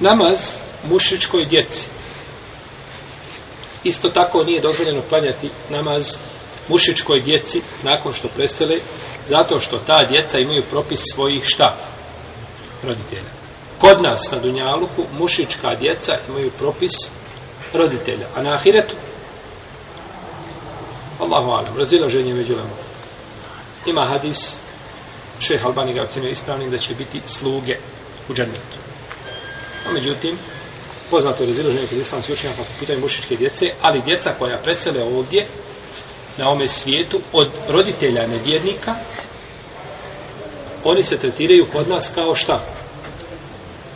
namaz mušičkoj djeci. Isto tako nije dozvoljeno planjati namaz mušičkoj djeci nakon što presele, zato što ta djeca imaju propis svojih šta? Roditelja. Kod nas na Dunjaluku mušička djeca imaju propis roditelja. A na Ahiretu? Allahu alam, razilaženje među lemom. Ima hadis, šeha Albani ga ocenio ispravnim da će biti sluge u džernetu. A pa, međutim, poznato je razilo ženike islamske učenjaka po pitanju mušičke djece, ali djeca koja presele ovdje, na ome svijetu, od roditelja nevjernika, oni se tretiraju kod nas kao šta?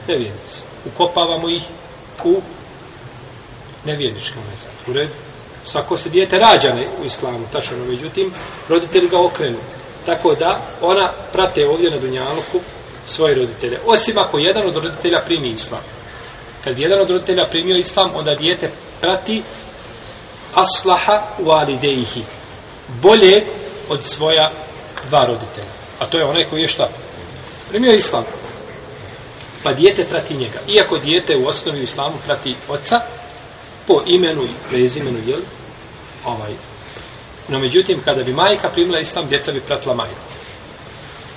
Nevjernici. Ukopavamo ih u nevjerničkom vezanju. U redu. Svako se dijete rađa u islamu, tačno, međutim, roditelji ga okrenu. Tako da, ona prate ovdje na Dunjaluku svoje roditelje. Osim ako jedan od roditelja primi islam. Kad jedan od roditelja primio islam, onda dijete prati aslaha u alidejihi. Bolje od svoja dva roditelja. A to je onaj koji je šta? Primio islam. Pa dijete prati njega. Iako dijete u osnovi islamu prati oca, po imenu i prezimenu, jel? Ovaj. No međutim, kada bi majka primila islam, djeca bi pratila majku.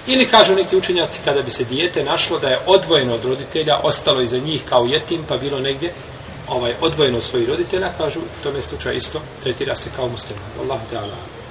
Ili kažu neki učenjaci kada bi se dijete našlo da je odvojeno od roditelja, ostalo iza njih kao jetim, pa bilo negdje ovaj odvojeno od svojih roditelja, kažu u tome slučaju isto tretira se kao musliman. Allah te Allah.